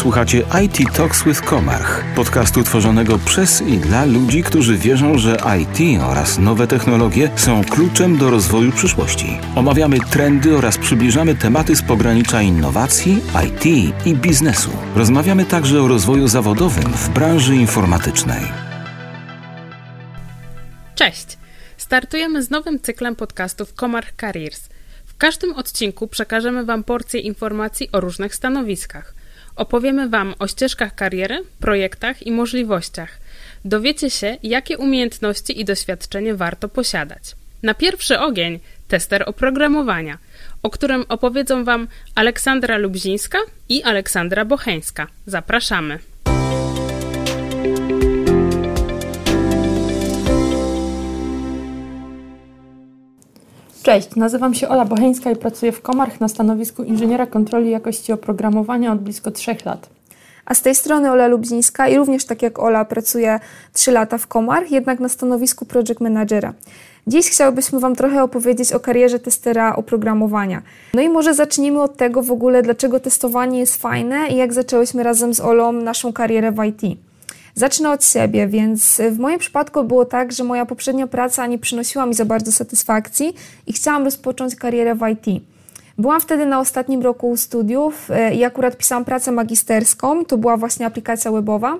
Słuchacie IT Talks with Komarch, podcastu tworzonego przez i dla ludzi, którzy wierzą, że IT oraz nowe technologie są kluczem do rozwoju przyszłości. Omawiamy trendy oraz przybliżamy tematy z pogranicza innowacji, IT i biznesu. Rozmawiamy także o rozwoju zawodowym w branży informatycznej. Cześć! Startujemy z nowym cyklem podcastów Komarch Careers. W każdym odcinku przekażemy Wam porcję informacji o różnych stanowiskach. Opowiemy Wam o ścieżkach kariery, projektach i możliwościach. Dowiecie się, jakie umiejętności i doświadczenie warto posiadać. Na pierwszy ogień tester oprogramowania, o którym opowiedzą Wam Aleksandra Lubzińska i Aleksandra Bocheńska. Zapraszamy! Cześć, nazywam się Ola Bocheńska i pracuję w Komarch na stanowisku inżyniera kontroli jakości oprogramowania od blisko trzech lat. A z tej strony Ola Lubzińska i również tak jak Ola pracuję 3 lata w Komarch, jednak na stanowisku project managera. Dziś chciałbyśmy Wam trochę opowiedzieć o karierze testera oprogramowania. No i może zacznijmy od tego w ogóle, dlaczego testowanie jest fajne i jak zaczęłyśmy razem z Olą naszą karierę w IT. Zacznę od siebie, więc w moim przypadku było tak, że moja poprzednia praca nie przynosiła mi za bardzo satysfakcji i chciałam rozpocząć karierę w IT. Byłam wtedy na ostatnim roku studiów e, i akurat pisałam pracę magisterską, to była właśnie aplikacja webowa.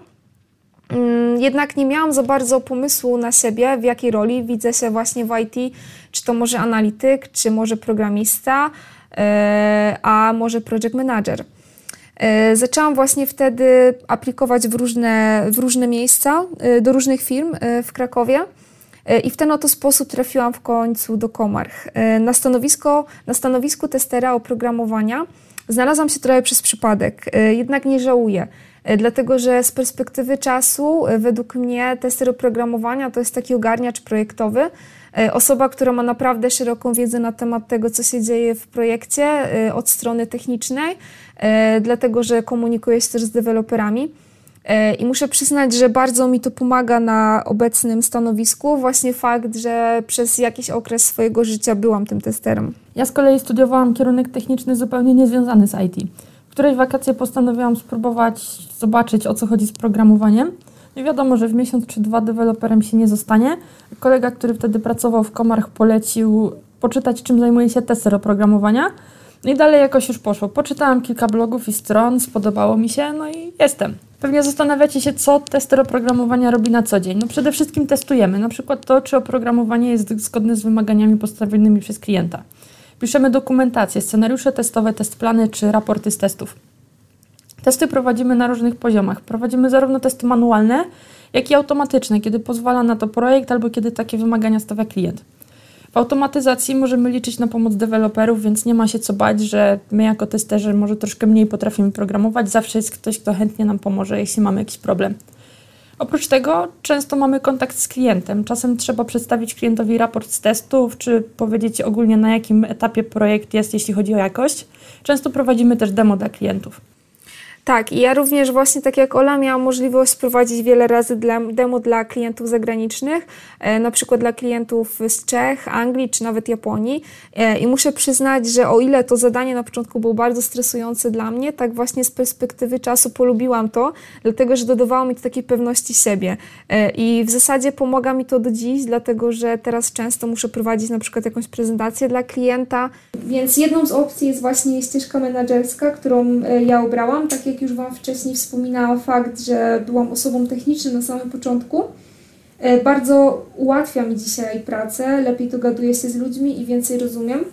Mm, jednak nie miałam za bardzo pomysłu na siebie, w jakiej roli widzę się właśnie w IT, czy to może analityk, czy może programista, e, a może project manager. E, zaczęłam właśnie wtedy aplikować w różne, w różne miejsca, e, do różnych firm e, w Krakowie. I w ten oto sposób trafiłam w końcu do Komarch. Na, stanowisko, na stanowisku testera oprogramowania znalazłam się trochę przez przypadek, jednak nie żałuję, dlatego że z perspektywy czasu, według mnie, tester oprogramowania to jest taki ogarniacz projektowy, osoba, która ma naprawdę szeroką wiedzę na temat tego, co się dzieje w projekcie od strony technicznej, E, dlatego że komunikuję się też z deweloperami. E, I muszę przyznać, że bardzo mi to pomaga na obecnym stanowisku, właśnie fakt, że przez jakiś okres swojego życia byłam tym testerem. Ja z kolei studiowałam kierunek techniczny zupełnie niezwiązany z IT. W której wakacje postanowiłam spróbować zobaczyć, o co chodzi z programowaniem. I wiadomo, że w miesiąc czy dwa deweloperem się nie zostanie. Kolega, który wtedy pracował w Komarch, polecił poczytać, czym zajmuje się tester oprogramowania. No i dalej jakoś już poszło. Poczytałam kilka blogów i stron, spodobało mi się, no i jestem. Pewnie zastanawiacie się, co tester oprogramowania robi na co dzień. No przede wszystkim testujemy, na przykład to, czy oprogramowanie jest zgodne z wymaganiami postawionymi przez klienta. Piszemy dokumentację, scenariusze testowe, test plany czy raporty z testów. Testy prowadzimy na różnych poziomach. Prowadzimy zarówno testy manualne, jak i automatyczne, kiedy pozwala na to projekt albo kiedy takie wymagania stawia klient. W automatyzacji możemy liczyć na pomoc deweloperów, więc nie ma się co bać, że my jako testerzy może troszkę mniej potrafimy programować. Zawsze jest ktoś, kto chętnie nam pomoże, jeśli mamy jakiś problem. Oprócz tego często mamy kontakt z klientem. Czasem trzeba przedstawić klientowi raport z testów, czy powiedzieć ogólnie na jakim etapie projekt jest, jeśli chodzi o jakość. Często prowadzimy też demo dla klientów. Tak, i ja również właśnie tak jak Ola miałam możliwość prowadzić wiele razy dla, demo dla klientów zagranicznych, e, na przykład dla klientów z Czech, Anglii czy nawet Japonii. E, I muszę przyznać, że o ile to zadanie na początku było bardzo stresujące dla mnie, tak właśnie z perspektywy czasu polubiłam to, dlatego że dodawało mi to takiej pewności siebie. E, I w zasadzie pomaga mi to do dziś, dlatego że teraz często muszę prowadzić na przykład jakąś prezentację dla klienta. Więc jedną z opcji jest właśnie ścieżka menedżerska, którą ja obrałam, tak jak już Wam wcześniej wspominałam, fakt, że byłam osobą techniczną na samym początku, e, bardzo ułatwia mi dzisiaj pracę, lepiej dogaduję się z ludźmi i więcej rozumiem.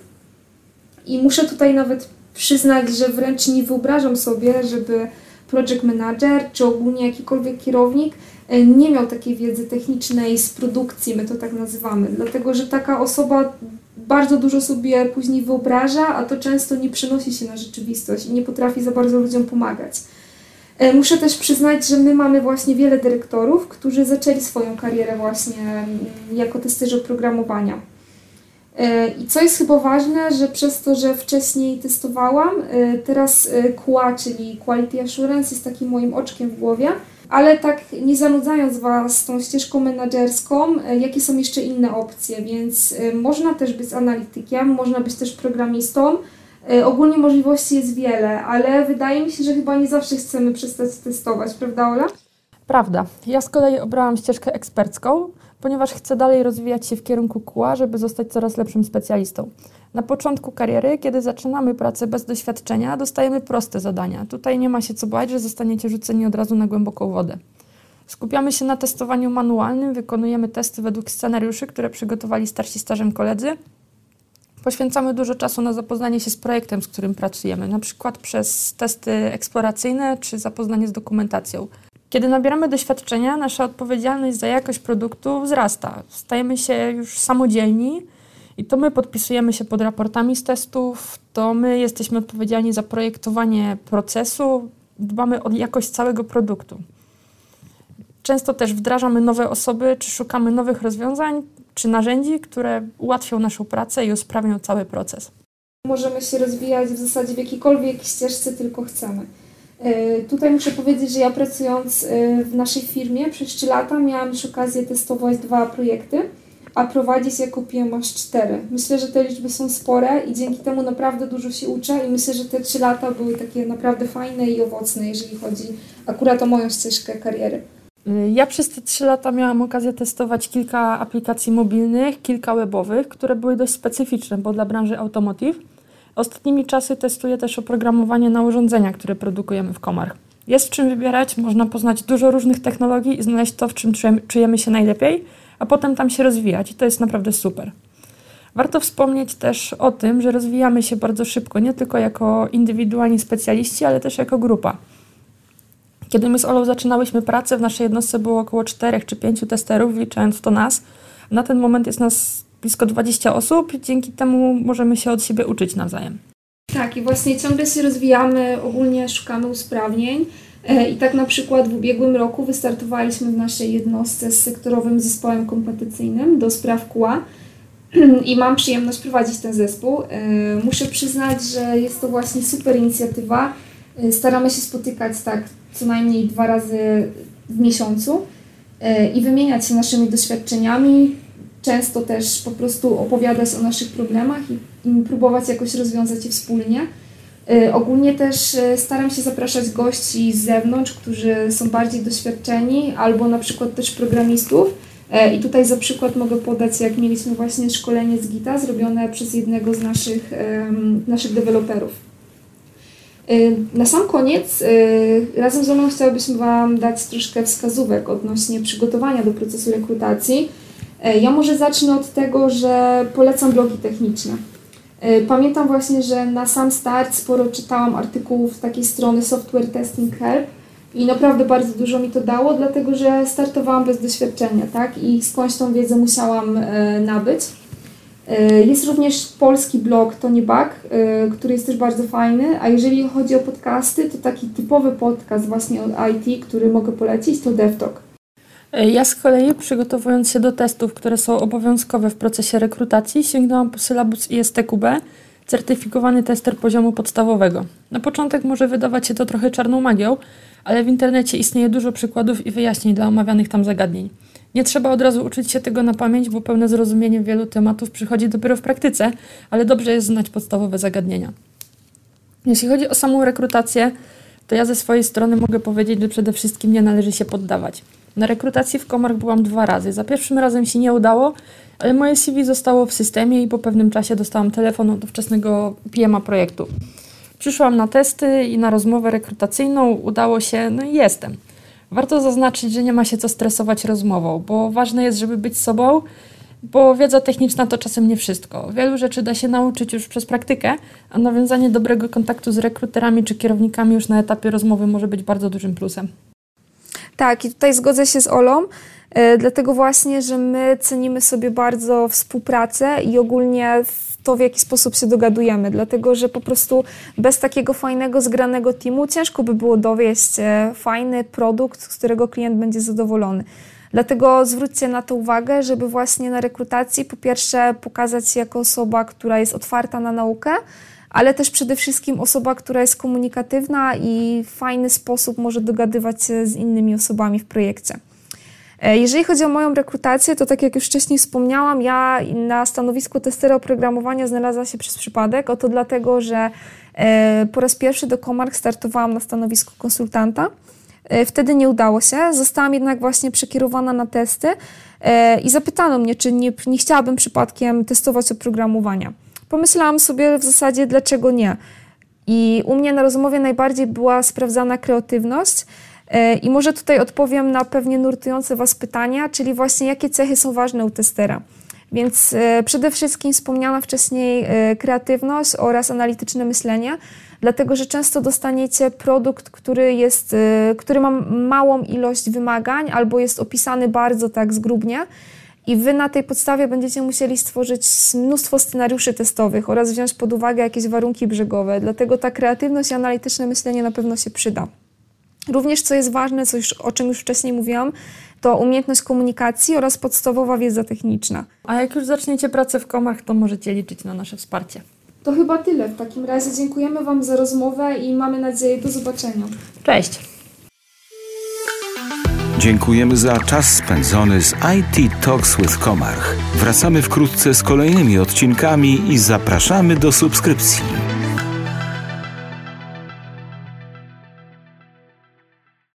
I muszę tutaj nawet przyznać, że wręcz nie wyobrażam sobie, żeby project manager czy ogólnie jakikolwiek kierownik e, nie miał takiej wiedzy technicznej z produkcji, my to tak nazywamy, dlatego że taka osoba bardzo dużo sobie później wyobraża, a to często nie przenosi się na rzeczywistość i nie potrafi za bardzo ludziom pomagać. E, muszę też przyznać, że my mamy właśnie wiele dyrektorów, którzy zaczęli swoją karierę właśnie mm, jako testerzy oprogramowania. E, I co jest chyba ważne, że przez to, że wcześniej testowałam, e, teraz QA, czyli Quality Assurance, jest takim moim oczkiem w głowie, ale tak nie zanudzając Was tą ścieżką menedżerską, jakie są jeszcze inne opcje, więc można też być analitykiem, można być też programistą, E, ogólnie możliwości jest wiele, ale wydaje mi się, że chyba nie zawsze chcemy przestać testować, prawda Ola? Prawda. Ja z kolei obrałam ścieżkę ekspercką, ponieważ chcę dalej rozwijać się w kierunku QA, żeby zostać coraz lepszym specjalistą. Na początku kariery, kiedy zaczynamy pracę bez doświadczenia, dostajemy proste zadania. Tutaj nie ma się co bać, że zostaniecie rzuceni od razu na głęboką wodę. Skupiamy się na testowaniu manualnym, wykonujemy testy według scenariuszy, które przygotowali starsi stażem koledzy. Poświęcamy dużo czasu na zapoznanie się z projektem, z którym pracujemy, na przykład przez testy eksploracyjne czy zapoznanie z dokumentacją. Kiedy nabieramy doświadczenia, nasza odpowiedzialność za jakość produktu wzrasta. Stajemy się już samodzielni i to my podpisujemy się pod raportami z testów, to my jesteśmy odpowiedzialni za projektowanie procesu, dbamy o jakość całego produktu. Często też wdrażamy nowe osoby, czy szukamy nowych rozwiązań, czy narzędzi, które ułatwią naszą pracę i usprawnią cały proces. Możemy się rozwijać w zasadzie w jakiejkolwiek ścieżce tylko chcemy. E, tutaj muszę powiedzieć, że ja pracując e, w naszej firmie przez 3 lata miałam już okazję testować dwa projekty, a prowadzić ja kupiłem aż 4. Myślę, że te liczby są spore i dzięki temu naprawdę dużo się uczę i myślę, że te 3 lata były takie naprawdę fajne i owocne, jeżeli chodzi akurat o moją ścieżkę kariery. Ja przez te 3 lata miałam okazję testować kilka aplikacji mobilnych, kilka webowych, które były dość specyficzne, bo dla branży automotive. Ostatnimi czasy testuję też oprogramowanie na urządzenia, które produkujemy w Komar. Jest w czym wybierać, można poznać dużo różnych technologii i znaleźć to, w czym czujemy się najlepiej, a potem tam się rozwijać i to jest naprawdę super. Warto wspomnieć też o tym, że rozwijamy się bardzo szybko, nie tylko jako indywidualni specjaliści, ale też jako grupa. Kiedy my z Olą zaczynałyśmy pracę, w naszej jednostce było około 4 czy 5 testerów, liczając to nas. Na ten moment jest nas blisko 20 osób, dzięki temu możemy się od siebie uczyć nawzajem. Tak, i właśnie ciągle się rozwijamy, ogólnie szukamy usprawnień. E, I tak na przykład w ubiegłym roku wystartowaliśmy w naszej jednostce z sektorowym zespołem kompetencyjnym do spraw QA i mam przyjemność prowadzić ten zespół. E, muszę przyznać, że jest to właśnie super inicjatywa. E, staramy się spotykać tak co najmniej dwa razy w miesiącu i wymieniać się naszymi doświadczeniami, często też po prostu opowiadać o naszych problemach i, i próbować jakoś rozwiązać je wspólnie. Y, ogólnie też y, staram się zapraszać gości z zewnątrz, którzy są bardziej doświadczeni, albo na przykład też programistów. Y, I tutaj za przykład mogę podać, jak mieliśmy właśnie szkolenie z Gita zrobione przez jednego z naszych, naszych deweloperów. Na sam koniec, razem ze mną chciałabym Wam dać troszkę wskazówek odnośnie przygotowania do procesu rekrutacji. E, ja może zacznę od tego, że polecam blogi techniczne. E, pamiętam właśnie, że na sam start sporo czytałam artykułów takiej strony Software Testing Help i naprawdę bardzo dużo mi to dało, dlatego że startowałam bez doświadczenia, tak? I skądś tą wiedzę musiałam e, nabyć. Jest również polski blog Tony Buck, który jest też bardzo fajny, a jeżeli chodzi o podcasty, to taki typowy podcast właśnie od IT, który mogę polecić, to DevTalk. Ja z kolei, przygotowując się do testów, które są obowiązkowe w procesie rekrutacji, sięgnęłam po sylabus ISTQB, certyfikowany tester poziomu podstawowego. Na początek może wydawać się to trochę czarną magią, ale w internecie istnieje dużo przykładów i wyjaśnień dla omawianych tam zagadnień. Nie trzeba od razu uczyć się tego na pamięć, bo pełne zrozumienie wielu tematów przychodzi dopiero w praktyce, ale dobrze jest znać podstawowe zagadnienia. Jeśli chodzi o samą rekrutację, to ja ze swojej strony mogę powiedzieć, że przede wszystkim nie należy się poddawać. Na rekrutacji w Komach byłam dwa razy. Za pierwszym razem się nie udało, ale moje CV zostało w systemie i po pewnym czasie dostałam telefon od ówczesnego PMA projektu. Przyszłam na testy i na rozmowę rekrutacyjną, udało się, no i jestem. Warto zaznaczyć, że nie ma się co stresować rozmową, bo ważne jest, żeby być sobą, bo wiedza techniczna to czasem nie wszystko. Wielu rzeczy da się nauczyć już przez praktykę, a nawiązanie dobrego kontaktu z rekruterami czy kierownikami już na etapie rozmowy może być bardzo dużym plusem. Tak, i tutaj zgodzę się z Olą, e, dlatego właśnie, że my cenimy sobie bardzo współpracę i ogólnie to, w jaki sposób się dogadujemy, dlatego że po prostu bez takiego fajnego, zgranego teamu ciężko by było dowieść e, fajny produkt, z którego klient będzie zadowolony. Dlatego zwróćcie na to uwagę, żeby właśnie na rekrutacji po pierwsze pokazać się jako osoba, która jest otwarta na naukę, ale też przede wszystkim osoba, która jest komunikatywna i w fajny sposób może dogadywać się z innymi osobami w projekcie. E, jeżeli chodzi o moją rekrutację, to tak jak już wcześniej wspomniałam, ja na stanowisku testera oprogramowania znalazła się przez przypadek. Oto dlatego, że e, po raz pierwszy do Comark startowałam na stanowisku konsultanta. E, wtedy nie udało się. Zostałam jednak właśnie przekierowana na testy i zapytano mnie, czy nie, nie chciałabym przypadkiem testować oprogramowania. Pomyślałam sobie w zasadzie, dlaczego nie. I u mnie na rozmowie najbardziej była sprawdzana kreatywność. E, I może tutaj odpowiem na pewnie nurtujące Was pytania, czyli właśnie jakie cechy są ważne u testera. Więc e, przede wszystkim wspomniana wcześniej e, kreatywność oraz analityczne myślenie, dlatego że często dostaniecie produkt, który, jest, który ma małą ilość wymagań albo jest opisany bardzo tak zgrubnie i Wy na tej podstawie będziecie musieli stworzyć mnóstwo scenariuszy testowych oraz wziąć pod uwagę jakieś warunki brzegowe. Dlatego ta kreatywność i analityczne myślenie na pewno się przyda. Również, co jest ważne, co już, o czym już wcześniej mówiłam, to umiejętność komunikacji oraz podstawowa wiedza techniczna. A jak już zaczniecie pracę w komach, to możecie liczyć na nasze wsparcie. To chyba tyle. W takim razie dziękujemy Wam za rozmowę i mamy nadzieję do zobaczenia. Cześć! Dziękujemy za czas spędzony z IT Talks with Komarch. Wracamy wkrótce z kolejnymi odcinkami i zapraszamy do subskrypcji.